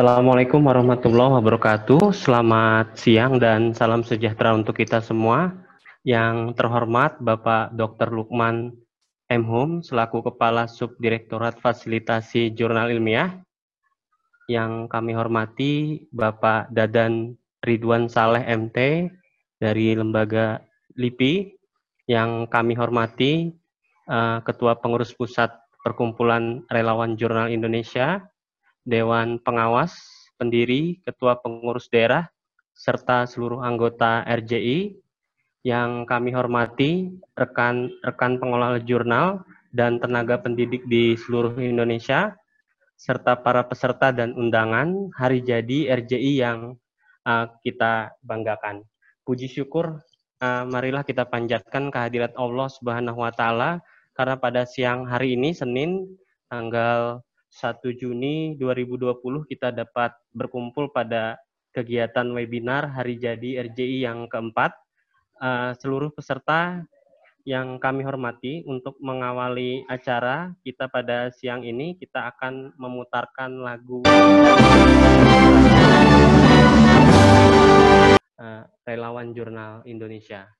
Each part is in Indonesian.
Assalamualaikum warahmatullahi wabarakatuh. Selamat siang dan salam sejahtera untuk kita semua. Yang terhormat Bapak Dr. Lukman M. Hum selaku Kepala Subdirektorat Fasilitasi Jurnal Ilmiah. Yang kami hormati Bapak Dadan Ridwan Saleh MT dari Lembaga LIPI. Yang kami hormati uh, Ketua Pengurus Pusat Perkumpulan Relawan Jurnal Indonesia, Dewan Pengawas, Pendiri, Ketua Pengurus Daerah, serta seluruh anggota RJI yang kami hormati, rekan-rekan pengelola jurnal dan tenaga pendidik di seluruh Indonesia, serta para peserta dan undangan hari jadi RJI yang uh, kita banggakan. Puji syukur, uh, marilah kita panjatkan kehadirat Allah Subhanahu wa taala karena pada siang hari ini Senin tanggal 1 Juni 2020 kita dapat berkumpul pada kegiatan webinar Hari Jadi RJI yang keempat. Uh, seluruh peserta yang kami hormati untuk mengawali acara kita pada siang ini kita akan memutarkan lagu uh, relawan jurnal Indonesia.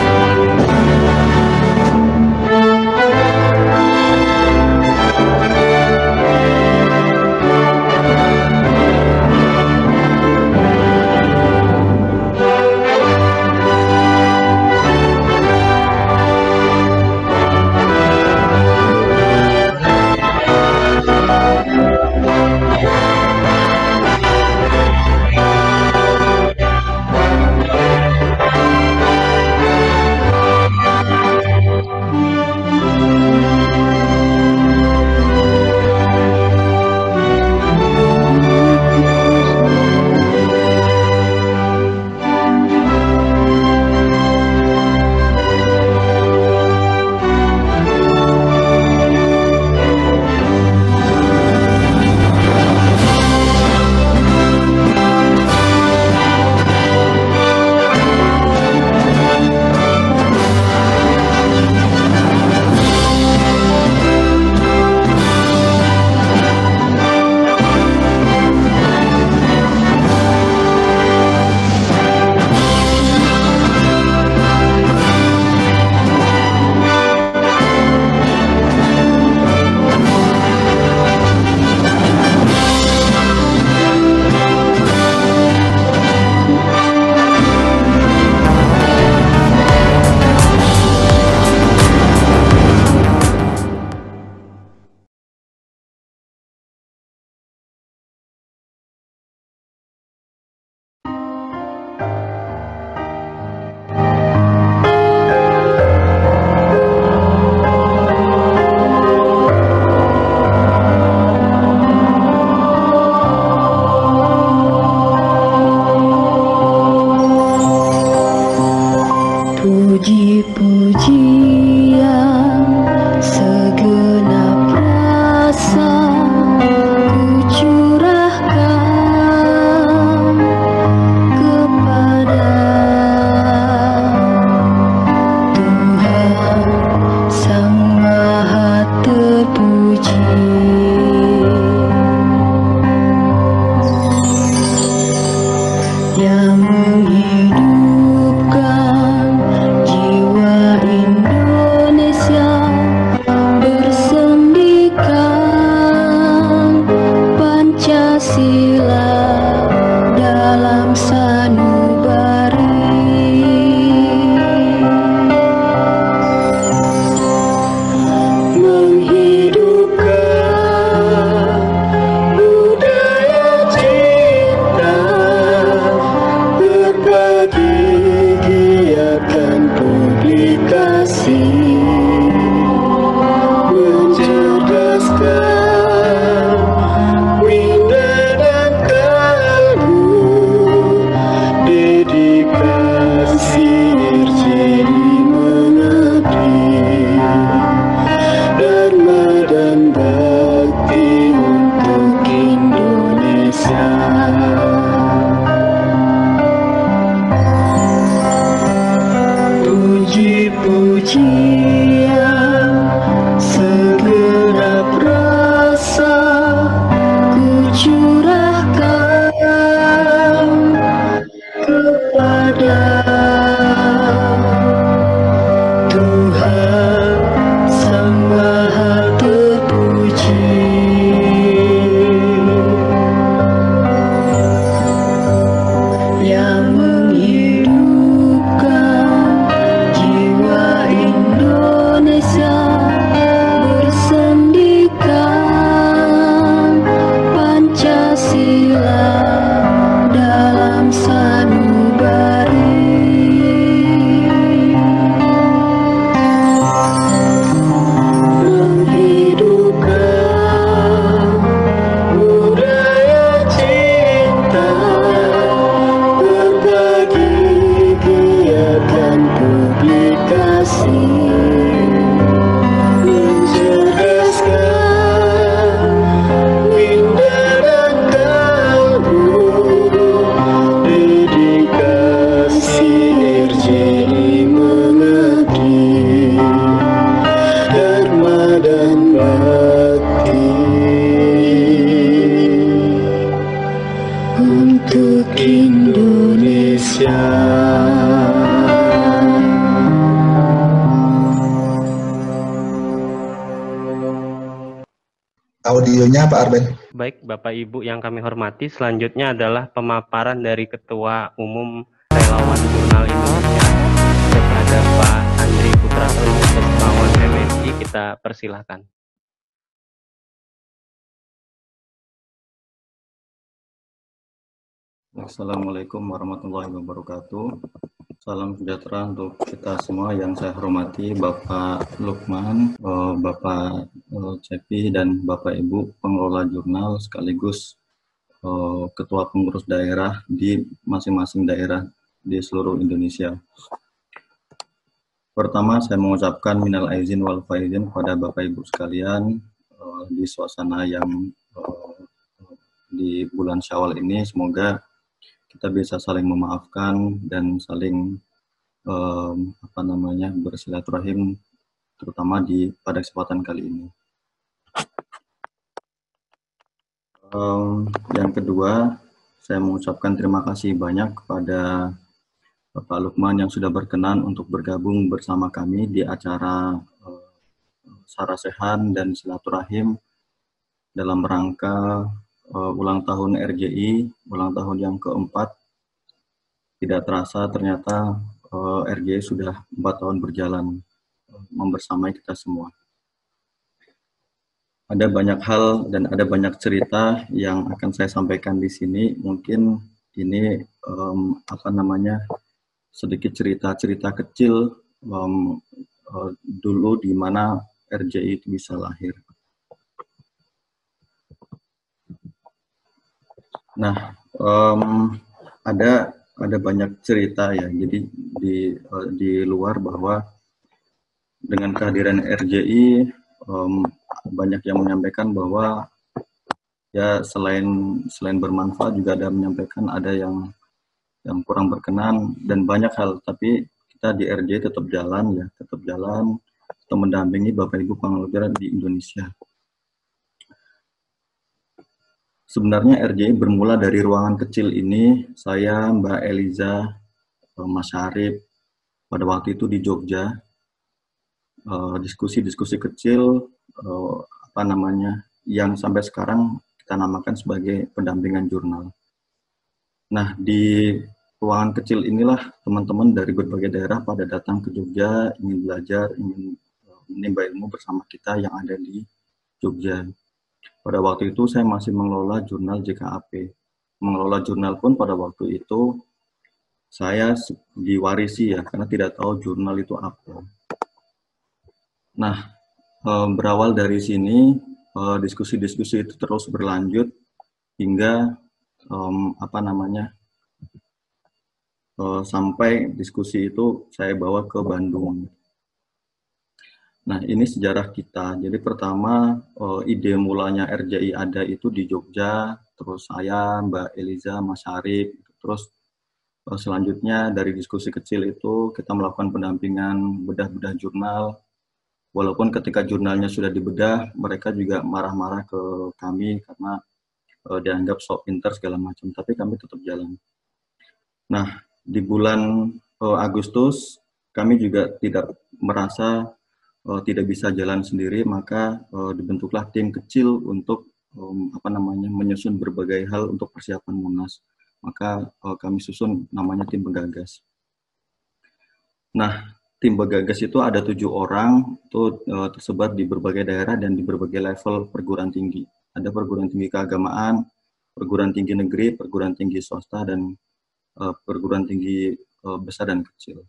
Pak Arben. Baik, Bapak Ibu yang kami hormati, selanjutnya adalah pemaparan dari Ketua Umum Relawan Jurnal Indonesia kepada Pak Andri Putra Kesemawan MSI. Kita persilahkan. Assalamualaikum warahmatullahi wabarakatuh. Salam sejahtera untuk kita semua yang saya hormati Bapak Lukman, eh, Bapak eh, Cepi, dan Bapak Ibu pengelola jurnal sekaligus eh, ketua pengurus daerah di masing-masing daerah di seluruh Indonesia. Pertama, saya mengucapkan minal aizin wal faizin kepada Bapak Ibu sekalian di suasana yang di bulan Syawal ini. Semoga kita bisa saling memaafkan dan saling um, apa namanya bersilaturahim terutama di pada kesempatan kali ini. Um, yang kedua, saya mengucapkan terima kasih banyak kepada Bapak Lukman yang sudah berkenan untuk bergabung bersama kami di acara Sarasehan dan Silaturahim dalam rangka uh, ulang tahun RJI, ulang tahun yang keempat. Tidak terasa ternyata uh, eh, RJI sudah empat tahun berjalan uh, membersamai kita semua. Ada banyak hal dan ada banyak cerita yang akan saya sampaikan di sini. Mungkin ini um, apa namanya sedikit cerita-cerita kecil um, uh, dulu di mana RJI itu bisa lahir. Nah, um, ada ada banyak cerita ya. Jadi di uh, di luar bahwa dengan kehadiran RJI um, banyak yang menyampaikan bahwa ya selain selain bermanfaat juga ada menyampaikan ada yang yang kurang berkenan dan banyak hal. Tapi kita di RJI tetap jalan ya, tetap jalan, tetap mendampingi Bapak Ibu pengelola di Indonesia. Sebenarnya RJI bermula dari ruangan kecil ini, saya, Mbak Eliza, eh, Mas Syarif, pada waktu itu di Jogja, eh, diskusi-diskusi kecil, eh, apa namanya, yang sampai sekarang kita namakan sebagai pendampingan jurnal. Nah, di ruangan kecil inilah teman-teman dari berbagai daerah pada datang ke Jogja, ingin belajar, ingin menimba ilmu bersama kita yang ada di Jogja. Pada waktu itu saya masih mengelola jurnal JKAP. Mengelola jurnal pun pada waktu itu saya diwarisi ya, karena tidak tahu jurnal itu apa. Nah, eh, berawal dari sini, eh, diskusi-diskusi itu terus berlanjut hingga apa namanya eh, sampai diskusi itu saya bawa ke Bandung. Nah, ini sejarah kita. Jadi pertama uh, ide mulanya RJI ada itu di Jogja, terus saya, Mbak Eliza, Mas Arif, terus uh, selanjutnya dari diskusi kecil itu kita melakukan pendampingan bedah-bedah jurnal. Walaupun ketika jurnalnya sudah dibedah, mereka juga marah-marah ke kami karena uh, dianggap sok pinter segala macam, tapi kami tetap jalan. Nah, di bulan Agustus kami juga tidak merasa uh, tidak bisa jalan sendiri, maka uh, dibentuklah tim kecil untuk um, apa namanya menyusun berbagai hal untuk persiapan Munas. Maka uh, kami susun namanya tim penggagas. Nah, tim penggagas itu ada tujuh orang, itu uh, tersebar di berbagai daerah dan di berbagai level perguruan tinggi. Ada perguruan tinggi keagamaan, perguruan tinggi negeri, perguruan tinggi swasta, dan uh, perguruan tinggi besar dan kecil.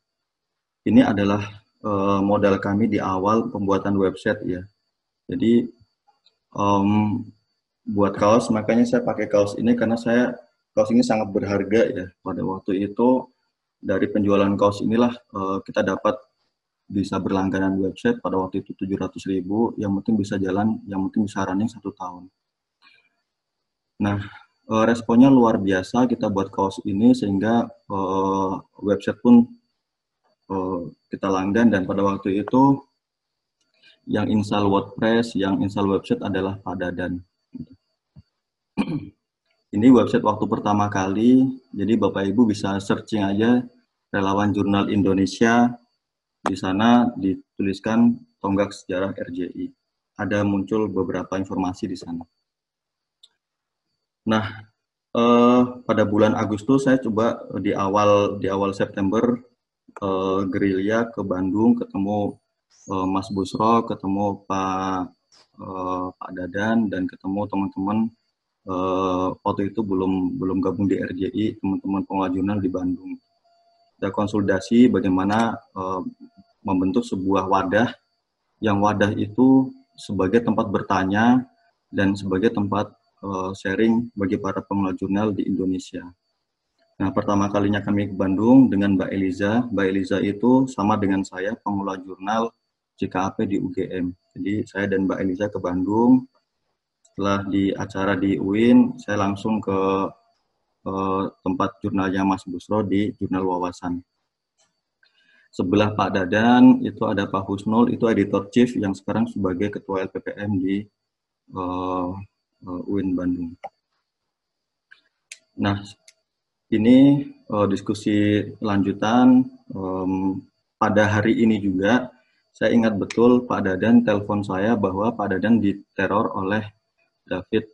Ini adalah uh, modal kami di awal pembuatan website ya. Jadi um, buat kaos, makanya saya pakai kaos ini karena saya kaos ini sangat berharga ya. Pada waktu itu dari penjualan kaos inilah uh, kita dapat bisa berlangganan website pada waktu itu 700 ribu, yang penting bisa jalan, yang penting bisa running satu tahun. Nah, uh, responnya luar biasa kita buat kaos ini sehingga website pun kita langgan dan pada waktu itu yang install WordPress, yang install website adalah Pak Dadan. Ini website waktu pertama kali, jadi Bapak Ibu bisa searching aja relawan jurnal Indonesia, di sana dituliskan tonggak sejarah RJI. Ada muncul beberapa informasi di sana. Nah, eh, pada bulan Agustus saya coba di awal di awal September eh, gerilya ke Bandung ketemu eh, Mas Busro, ketemu Pak eh, Pak Dadan dan ketemu teman-teman eh, waktu itu belum belum gabung di RJI teman-teman pengelola jurnal di Bandung. Kita konsultasi bagaimana eh, membentuk sebuah wadah yang wadah itu sebagai tempat bertanya dan sebagai tempat uh, sharing bagi para pengelola jurnal di Indonesia. Nah, pertama kalinya kami ke Bandung dengan Mbak Eliza. Mbak Eliza itu sama dengan saya pengelola jurnal JKAP di UGM. Jadi saya dan Mbak Eliza ke Bandung. Setelah di acara di UIN, saya langsung ke uh, tempat jurnalnya Mas Busro di Jurnal Wawasan. Sebelah Pak Dadan itu ada Pak Husnul, itu editor chief yang sekarang sebagai ketua LPPM di uh, uh, UIN Bandung. Nah, ini uh, diskusi lanjutan. Um, pada hari ini juga, saya ingat betul Pak Dadan telepon saya bahwa Pak Dadan diteror oleh David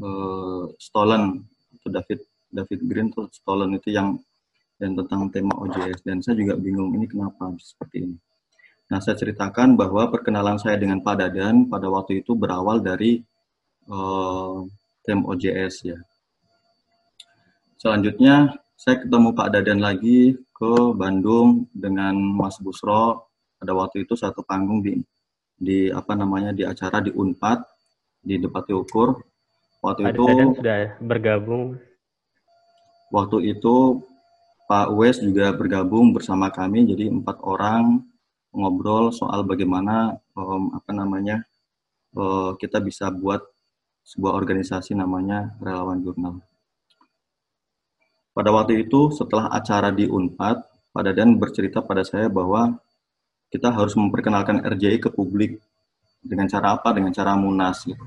uh, Stolen, atau David David Green atau Stolen itu yang dan tentang tema OJS dan saya juga bingung ini kenapa seperti ini. Nah, saya ceritakan bahwa perkenalan saya dengan Pak Dadan pada waktu itu berawal dari uh, tem OJS ya. Selanjutnya saya ketemu Pak Dadan lagi ke Bandung dengan Mas Busro pada waktu itu satu panggung di di apa namanya di acara di Unpad di Depati Ukur. Waktu Pak itu Dadan sudah bergabung. Waktu itu Pak Wes juga bergabung bersama kami jadi empat orang ngobrol soal bagaimana um, apa namanya uh, kita bisa buat sebuah organisasi namanya Relawan Jurnal. Pada waktu itu, setelah acara di UNPAD, Pak Dadan bercerita pada saya bahwa kita harus memperkenalkan RJI ke publik. Dengan cara apa? Dengan cara munas. Gitu.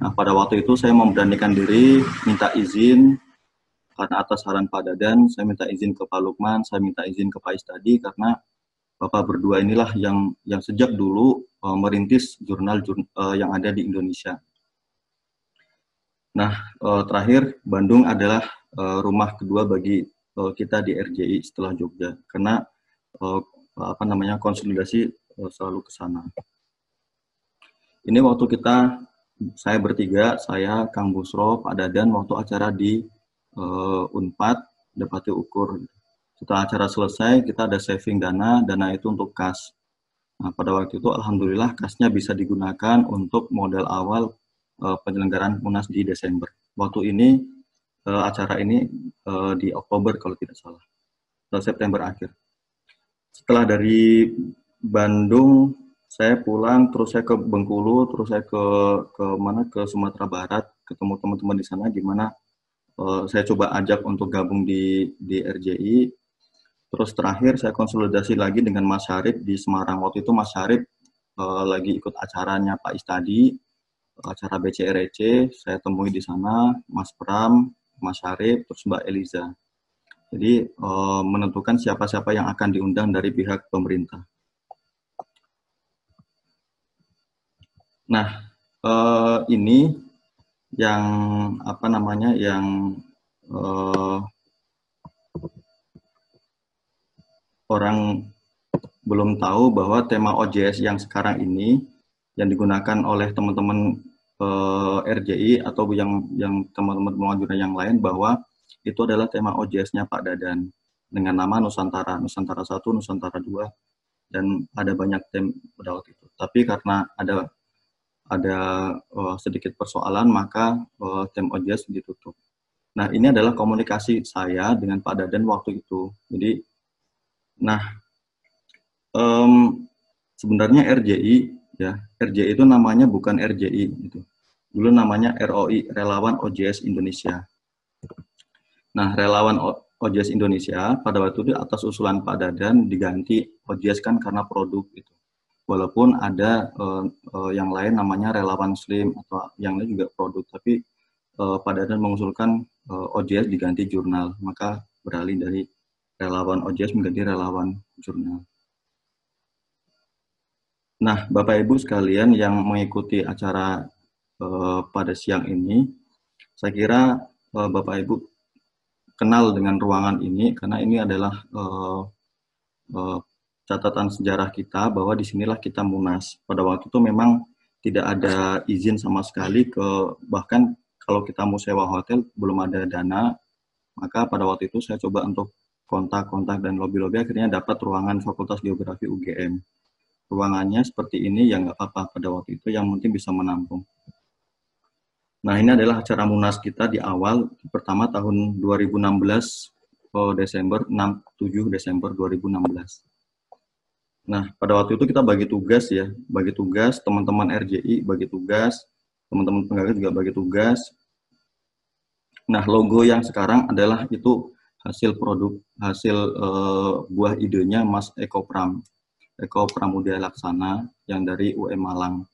Nah, pada waktu itu saya memberanikan diri, minta izin, karena atas saran Pak Dadan, saya minta izin ke Pak Lukman, saya minta izin ke Pak Istadi, karena Bapak berdua inilah yang yang sejak dulu uh, merintis jurnal, jurnal uh, yang ada di Indonesia. Nah, uh, terakhir Bandung adalah uh, rumah kedua bagi uh, kita di RJI setelah Jogja, karena apa namanya konsolidasi selalu ke sana. Ini waktu kita saya bertiga, saya Kang Busro, Pak Dadan waktu acara di uh, Unpad Dapati Ukur. Setelah acara selesai, kita ada saving dana, dana itu untuk kas. Nah, pada waktu itu alhamdulillah kasnya bisa digunakan untuk modal awal uh, penyelenggaraan Munas di Desember. Waktu ini uh, acara ini uh, di Oktober kalau tidak salah, atau September akhir. Setelah dari Bandung, saya pulang, terus saya ke Bengkulu, terus saya ke ke mana ke Sumatera Barat, ketemu teman-teman di sana, gimana saya coba ajak untuk gabung di di RJI. Terus terakhir saya konsolidasi lagi dengan Mas Syarif di Semarang. Waktu itu Mas Syarif uh, lagi ikut acaranya Pak Istadi, acara BCRC, saya temui di sana Mas Pram, Mas Syarif, terus Mbak Eliza. Jadi uh, menentukan siapa-siapa yang akan diundang dari pihak pemerintah. Nah, uh, ini yang apa namanya yang uh, orang belum tahu bahwa tema OJS yang sekarang ini yang digunakan oleh teman-teman uh, RJI atau yang yang teman-teman pengajuan yang lain bahwa itu adalah tema OJS-nya Pak Dadan dengan nama Nusantara, Nusantara 1, Nusantara 2, dan ada banyak tim pada waktu itu. Tapi karena ada ada uh, sedikit persoalan, maka uh, tim OJS ditutup. Nah, ini adalah komunikasi saya dengan Pak Dadan waktu itu. Jadi, nah, um, sebenarnya RJI, ya, RJI itu namanya bukan RJI, itu. Dulu namanya ROI, Relawan OJS Indonesia. Nah, Relawan OJS Indonesia pada waktu itu atas usulan Pak Dadan diganti OJS kan karena produk itu. Walaupun ada uh, uh, yang lain namanya relawan slim atau yang lain juga produk, tapi uh, Pak Dadan mengusulkan uh, OJS diganti jurnal, maka beralih dari relawan OJS menjadi relawan jurnal. Nah, Bapak Ibu sekalian yang mengikuti acara uh, pada siang ini, saya kira uh, Bapak Ibu kenal dengan ruangan ini karena ini adalah uh, uh, catatan sejarah kita bahwa di sinilah kita munas. Pada waktu itu memang tidak ada izin sama sekali ke bahkan kalau kita mau sewa hotel belum ada dana maka pada waktu itu saya coba untuk kontak-kontak dan lobby-lobby akhirnya dapat ruangan Fakultas Geografi UGM. Ruangannya seperti ini ya nggak apa-apa pada waktu itu yang mungkin bisa menampung. Nah, ini adalah acara Munas kita di awal pertama tahun 2016 oh, Desember 6 7 Desember 2016. Nah, pada waktu itu kita bagi tugas ya, bagi tugas teman-teman RJI bagi tugas, teman-teman penggagas juga bagi tugas. Nah, logo yang sekarang adalah itu hasil produk hasil uh, buah idenya Mas Eko Pram. Eko Pramudia Laksana yang dari UM Malang.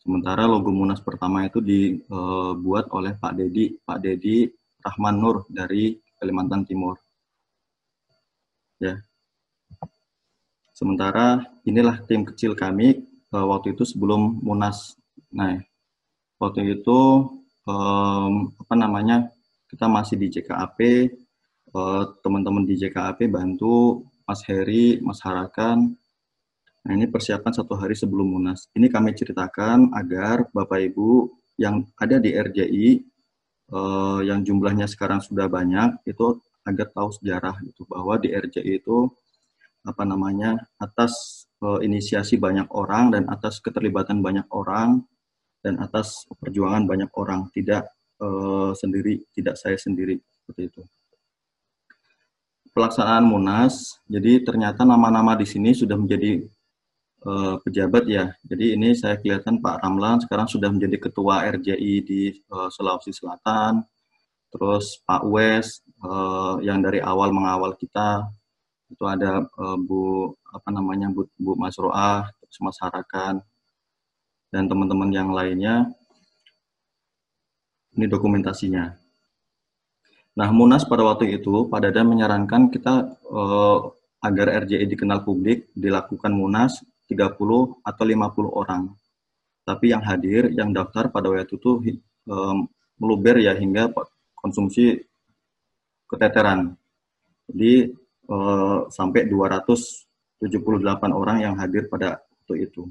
Sementara logo Munas pertama itu dibuat oleh Pak Dedi, Pak Dedi Rahman Nur dari Kalimantan Timur. Ya. Sementara inilah tim kecil kami uh, waktu itu sebelum Munas. Nah, waktu itu apa namanya? Kita masih di JKAP, uh, teman-teman di JKAP bantu Mas Heri, Mas Harakan, Nah, ini persiapan satu hari sebelum Munas. Ini kami ceritakan agar Bapak Ibu yang ada di RJI, eh, yang jumlahnya sekarang sudah banyak, itu agar tahu sejarah itu bahwa di RJI itu apa namanya atas eh, inisiasi banyak orang dan atas keterlibatan banyak orang dan atas perjuangan banyak orang, tidak eh, sendiri, tidak saya sendiri seperti itu pelaksanaan Munas. Jadi ternyata nama-nama di sini sudah menjadi uh, pejabat ya. Jadi ini saya kelihatan Pak Ramlan sekarang sudah menjadi ketua RJI di uh, Sulawesi Selatan. Terus Pak Wes uh, yang dari awal mengawal kita itu ada uh, Bu apa namanya Bu, Bu Masroah, terus Mas dan teman-teman yang lainnya. Ini dokumentasinya. Nah, Munas pada waktu itu, Pak Dadan menyarankan kita uh, agar RJI dikenal publik, dilakukan Munas 30 atau 50 orang. Tapi yang hadir, yang daftar pada waktu itu um, meluber ya hingga konsumsi keteteran. Jadi uh, sampai 278 orang yang hadir pada waktu itu.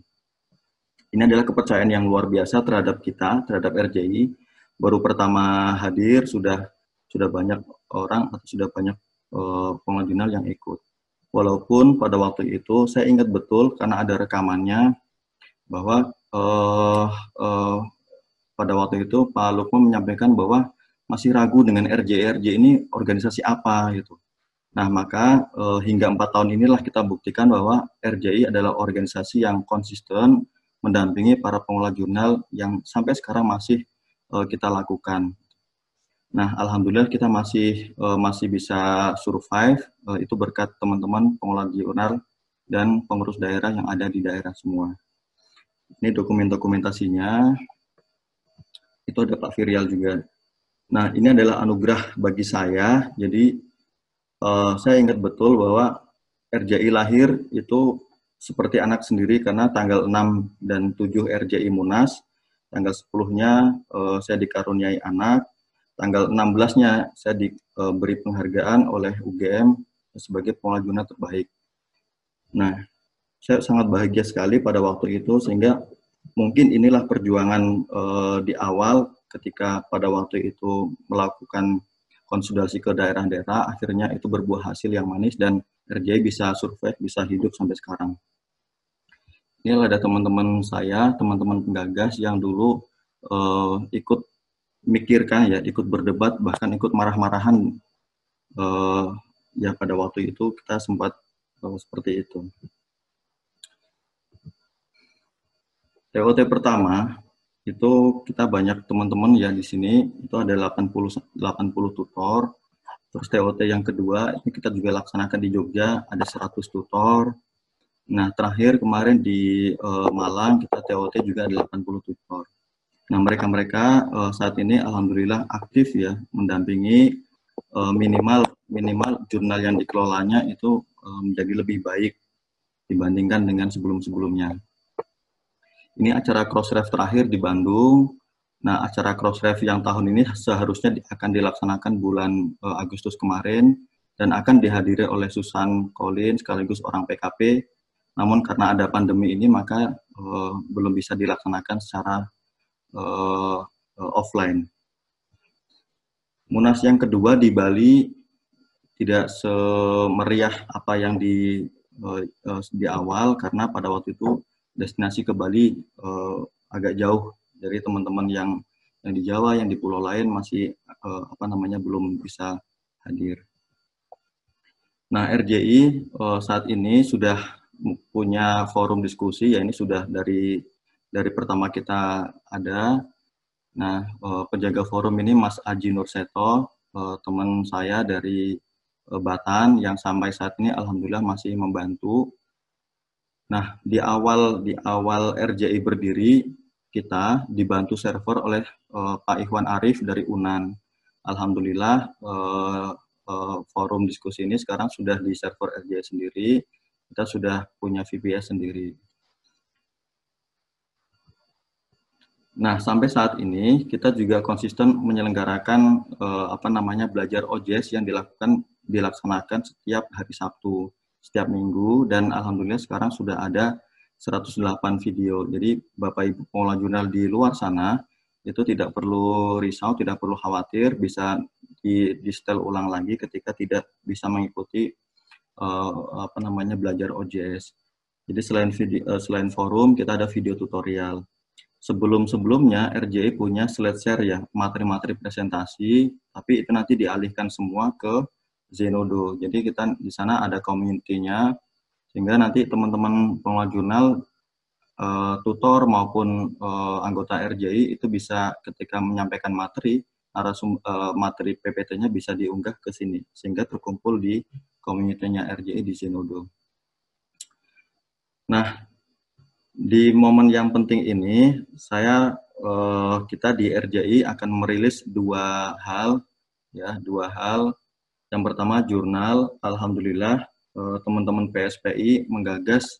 Ini adalah kepercayaan yang luar biasa terhadap kita, terhadap RJI. Baru pertama hadir sudah sudah banyak orang atau sudah banyak uh, pengajuan yang ikut. Walaupun pada waktu itu saya ingat betul karena ada rekamannya bahwa uh, uh, pada waktu itu Pak Lukman menyampaikan bahwa masih ragu dengan RJRJ ini organisasi apa gitu. Nah maka uh, hingga empat tahun inilah kita buktikan bahwa RJI adalah organisasi yang konsisten mendampingi para pengelola jurnal yang sampai sekarang masih uh, kita lakukan. Nah, alhamdulillah kita masih uh, masih bisa survive uh, itu berkat teman-teman pengelola jurnal dan pengurus daerah yang ada di daerah semua. Ini dokumen-dokumentasinya. Itu ada Pak Firial juga. Nah, ini adalah anugerah bagi saya. Jadi uh, saya ingat betul bahwa RJI lahir itu seperti anak sendiri karena tanggal 6 dan 7 RJI Munas, tanggal 10-nya uh, saya dikaruniai anak, tanggal 16-nya saya diberi e, penghargaan oleh UGM sebagai pengelola terbaik. Nah, saya sangat bahagia sekali pada waktu itu sehingga mungkin inilah perjuangan uh, di awal ketika pada waktu itu melakukan konsultasi ke daerah-daerah, akhirnya itu berbuah hasil yang manis dan RJI bisa survive, bisa hidup sampai sekarang. Ini ada teman-teman saya, teman-teman penggagas yang dulu uh, ikut mikirkan ya, ikut berdebat, bahkan ikut marah-marahan uh, ya pada waktu itu kita sempat uh, seperti itu. TOT pertama itu kita banyak teman-teman ya di sini itu ada 80 80 tutor. Terus TOT yang kedua ini kita juga laksanakan di Jogja ada 100 tutor. Nah, terakhir kemarin di uh, Malang kita TOT juga ada 80 tutor. Nah, mereka-mereka uh, saat ini alhamdulillah aktif ya mendampingi uh, minimal minimal jurnal yang dikelolanya itu uh, menjadi lebih baik dibandingkan dengan sebelum-sebelumnya. Ini acara Crossref terakhir di Bandung. Nah, acara Crossref yang tahun ini seharusnya akan dilaksanakan bulan uh, Agustus kemarin dan akan dihadiri oleh Susan Collins sekaligus orang PKP. Namun karena ada pandemi ini maka uh, belum bisa dilaksanakan secara uh, offline. Munas yang kedua di Bali tidak semeriah apa yang di uh, di awal karena pada waktu itu destinasi ke Bali uh, agak jauh dari teman-teman yang yang di Jawa, yang di pulau lain masih uh, apa namanya belum bisa hadir. Nah, RJI uh, saat ini sudah punya forum diskusi ya ini sudah dari dari pertama kita ada. Nah, uh, penjaga forum ini Mas Aji Nurseto, uh, teman saya dari uh, Batan yang sampai saat ini alhamdulillah masih membantu Nah, di awal di awal RJI berdiri, kita dibantu server oleh Pak Ikhwan Arif dari Unan. Alhamdulillah forum diskusi ini sekarang sudah di server RJI sendiri. Kita sudah punya VPS sendiri. Nah, sampai saat ini kita juga konsisten menyelenggarakan uh, apa namanya belajar OJS yang dilakukan dilaksanakan setiap hari Sabtu setiap minggu dan alhamdulillah sekarang sudah ada 108 video. Jadi Bapak Ibu pengelola jurnal di luar sana itu tidak perlu risau, tidak perlu khawatir, bisa di, di setel ulang lagi ketika tidak bisa mengikuti uh, apa namanya belajar OJS. Jadi selain video, uh, selain forum kita ada video tutorial. Sebelum-sebelumnya RJI punya slide share ya, materi-materi presentasi, tapi itu nanti dialihkan semua ke Zenodo. Jadi kita di sana ada community-nya sehingga nanti teman-teman pengelola jurnal uh, tutor maupun uh, anggota RJI itu bisa ketika menyampaikan materi narasum uh, materi PPT-nya bisa diunggah ke sini sehingga terkumpul di community-nya RJI di Zenodo. Nah, di momen yang penting ini saya uh, kita di RJI akan merilis dua hal ya, dua hal yang pertama jurnal, alhamdulillah eh, teman-teman PSPI menggagas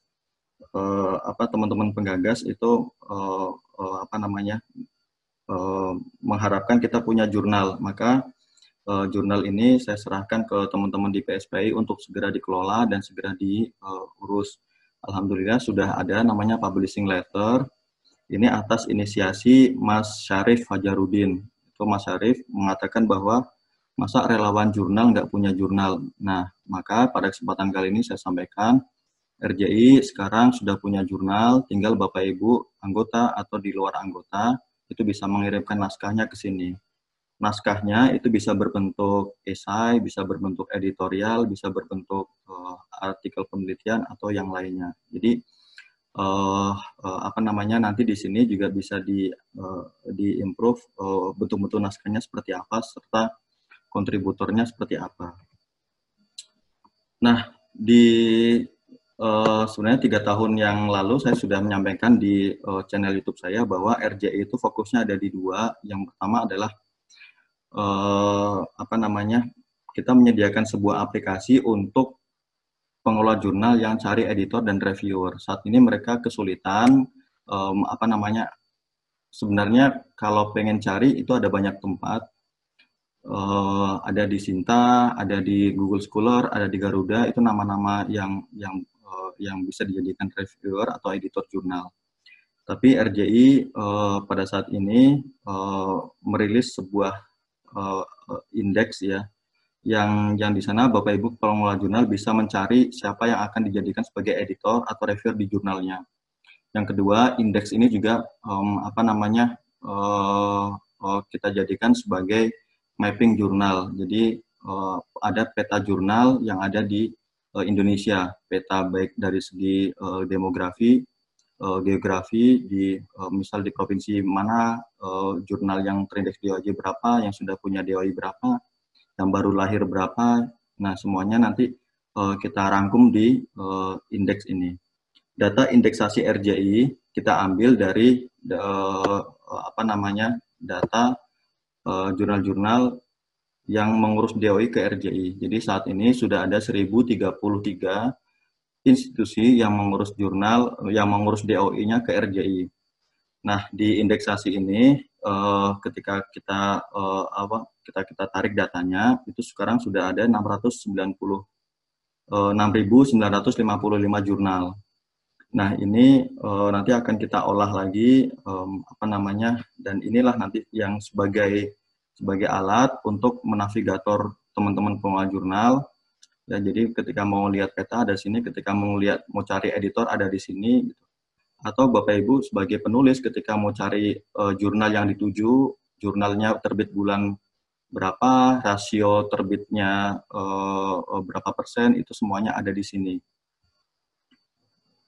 eh, apa teman-teman penggagas itu eh, apa namanya mengharapkan kita punya jurnal. Maka jurnal ini saya serahkan ke teman-teman di PSPI untuk segera dikelola dan segera diurus. Alhamdulillah sudah ada namanya publishing letter. Ini atas inisiasi Mas Syarif Fajarudin. Itu Mas Syarif mengatakan bahwa masa relawan jurnal nggak punya jurnal? Nah, maka pada kesempatan kali ini saya sampaikan, RJI sekarang sudah punya jurnal, tinggal Bapak Ibu anggota atau di luar anggota itu bisa mengirimkan naskahnya ke sini. Naskahnya itu bisa berbentuk esai, bisa berbentuk editorial, bisa berbentuk uh, artikel penelitian atau yang lainnya. Jadi uh, uh, apa namanya nanti di sini juga bisa di uh, di improve uh, bentuk-bentuk naskahnya seperti apa serta kontributornya seperti apa. Nah, di uh, sebenarnya tiga tahun yang lalu saya sudah menyampaikan di uh, channel YouTube saya bahwa RJI itu fokusnya ada di dua. Yang pertama adalah uh, apa namanya kita menyediakan sebuah aplikasi untuk pengelola jurnal yang cari editor dan reviewer. Saat ini mereka kesulitan um, apa namanya sebenarnya kalau pengen cari itu ada banyak tempat uh, ada di Sinta, ada di Google Scholar, ada di Garuda, itu nama-nama yang yang uh, yang bisa dijadikan reviewer atau editor jurnal. Tapi RJI uh, pada saat ini uh, merilis sebuah uh, indeks ya yang yang di sana Bapak Ibu pengelola jurnal bisa mencari siapa yang akan dijadikan sebagai editor atau reviewer di jurnalnya. Yang kedua, indeks ini juga um, apa namanya uh, uh, kita jadikan sebagai mapping jurnal. Jadi uh, ada peta jurnal yang ada di uh, Indonesia, peta baik dari segi uh, demografi, uh, geografi, di uh, misal di provinsi mana uh, jurnal yang terindeks DOI berapa, yang sudah punya DOI berapa, yang baru lahir berapa. Nah, semuanya nanti uh, kita rangkum di uh, indeks ini. Data indeksasi RJI kita ambil dari uh, apa namanya data jurnal-jurnal uh, yang mengurus DOI ke RJI. Jadi saat ini sudah ada 1033 institusi yang mengurus jurnal, yang mengurus DOI-nya ke RJI. Nah, di indeksasi ini uh, ketika kita uh, apa kita kita tarik datanya itu sekarang sudah ada 690 uh, 6.955 jurnal. Nah ini uh, nanti akan kita olah lagi um, apa namanya dan inilah nanti yang sebagai sebagai alat untuk menavigator teman-teman pengelola jurnal. Ya, jadi ketika mau lihat peta ada di sini, ketika mau lihat mau cari editor ada di sini. Gitu atau Bapak Ibu sebagai penulis ketika mau cari uh, jurnal yang dituju, jurnalnya terbit bulan berapa, rasio terbitnya uh, berapa persen, itu semuanya ada di sini.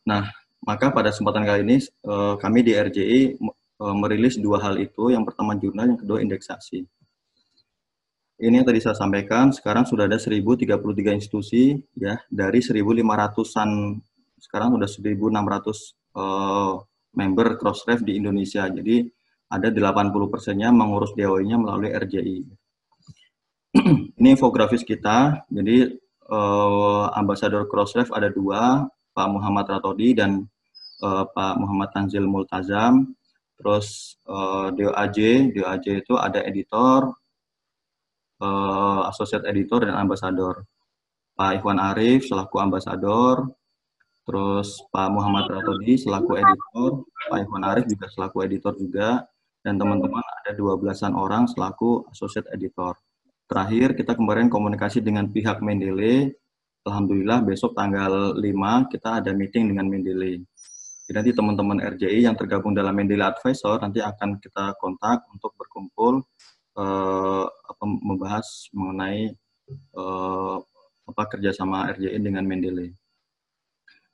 Nah, maka pada kesempatan kali ini uh, kami di RJI merilis dua hal itu, yang pertama jurnal, yang kedua indeksasi. Ini yang tadi saya sampaikan, sekarang sudah ada 1033 institusi, ya dari 1.500-an, sekarang sudah 1.600 uh, member Crossref di Indonesia. Jadi ada 80 persennya mengurus DOI-nya melalui RJI. Ini infografis kita. Jadi uh, ambasador Crossref ada dua, Pak Muhammad Ratodi dan uh, Pak Muhammad Tanzil Multazam. Terus uh, DOAJ, DOAJ itu ada editor, uh, associate editor dan ambasador. Pak Ikhwan Arif selaku ambasador, terus Pak Muhammad Ratodi selaku editor, Pak Ivan Arif juga selaku editor juga, dan teman-teman ada 12-an orang selaku associate editor. Terakhir, kita kemarin komunikasi dengan pihak Mendeley, Alhamdulillah besok tanggal 5 kita ada meeting dengan Mendeley. Jadi nanti teman-teman RJI yang tergabung dalam Mendeley Advisor nanti akan kita kontak untuk berkumpul eh, apa, membahas mengenai eh, apa kerjasama RJI dengan Mendeley.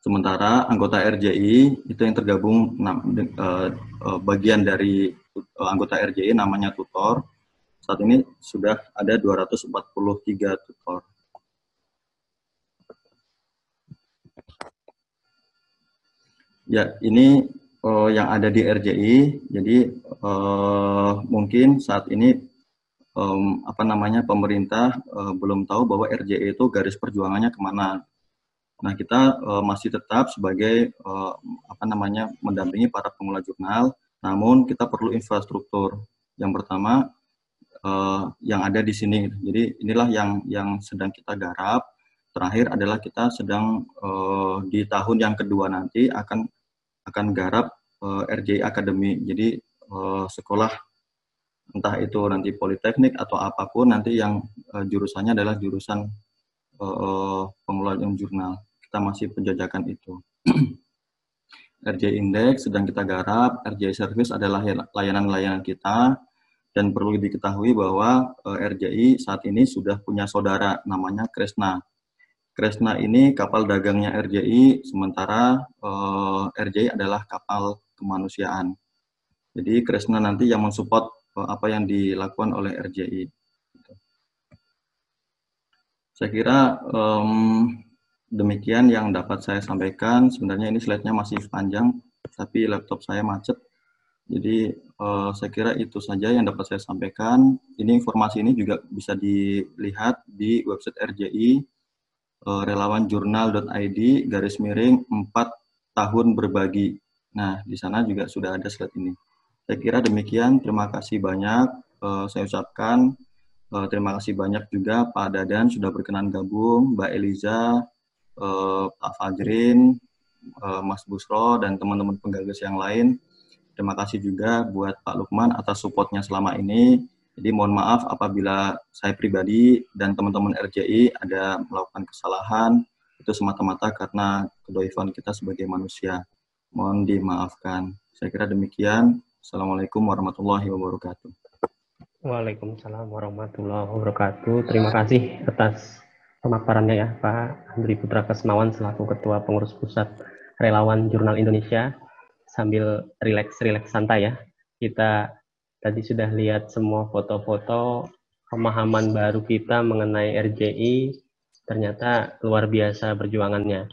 Sementara anggota RJI itu yang tergabung uh, uh, bagian dari uh, anggota RJI namanya tutor. Saat ini sudah ada 243 tutor. Ya, ini uh, yang ada di RJI. Jadi uh, mungkin saat ini um, apa namanya pemerintah uh, belum tahu bahwa RJI itu garis perjuangannya ke mana Nah, kita uh, masih tetap sebagai uh, apa namanya mendampingi para pengelola jurnal, namun kita perlu infrastruktur. Yang pertama uh, yang ada di sini. Jadi inilah yang yang sedang kita garap. Terakhir adalah kita sedang uh, di tahun yang kedua nanti akan akan garap uh, RJI Academy. Jadi uh, sekolah entah itu nanti politeknik atau apa pun nanti yang uh, jurusannya adalah jurusan uh, pengelolaan jurnal. Kita masih penjajakan itu. RJ Index sedang kita garap, RJ Service adalah layanan-layanan kita, dan perlu diketahui bahwa eh, RJI saat ini sudah punya saudara namanya Kresna. Kresna ini kapal dagangnya RJI, sementara eh, RJI adalah kapal kemanusiaan. Jadi Kresna nanti yang mensupport uh, apa yang dilakukan oleh RJI. Saya kira um, demikian yang dapat saya sampaikan. Sebenarnya ini slide-nya masih panjang, tapi laptop saya macet. Jadi uh, saya kira itu saja yang dapat saya sampaikan. Ini informasi ini juga bisa dilihat di website RJI eh, relawanjurnal.id garis miring 4 tahun berbagi. Nah, di sana juga sudah ada slide ini. Saya kira demikian. Terima kasih banyak. Uh, saya ucapkan Uh, terima kasih banyak juga Pak Dadan sudah berkenan gabung, Mbak Eliza, Pak Fajrin, Mas Busro, dan teman-teman penggagas yang lain. Terima kasih juga buat Pak Lukman atas supportnya selama ini. Jadi mohon maaf apabila saya pribadi dan teman-teman RJI ada melakukan kesalahan, itu semata-mata karena kedoifan kita sebagai manusia. Mohon dimaafkan. Saya kira demikian. Assalamualaikum warahmatullahi wabarakatuh. Waalaikumsalam warahmatullahi wabarakatuh. Terima kasih atas pemaparannya ya Pak Andri Putra Kesmawan selaku Ketua Pengurus Pusat Relawan Jurnal Indonesia sambil rileks-rileks santai ya. Kita tadi sudah lihat semua foto-foto pemahaman baru kita mengenai RJI ternyata luar biasa perjuangannya.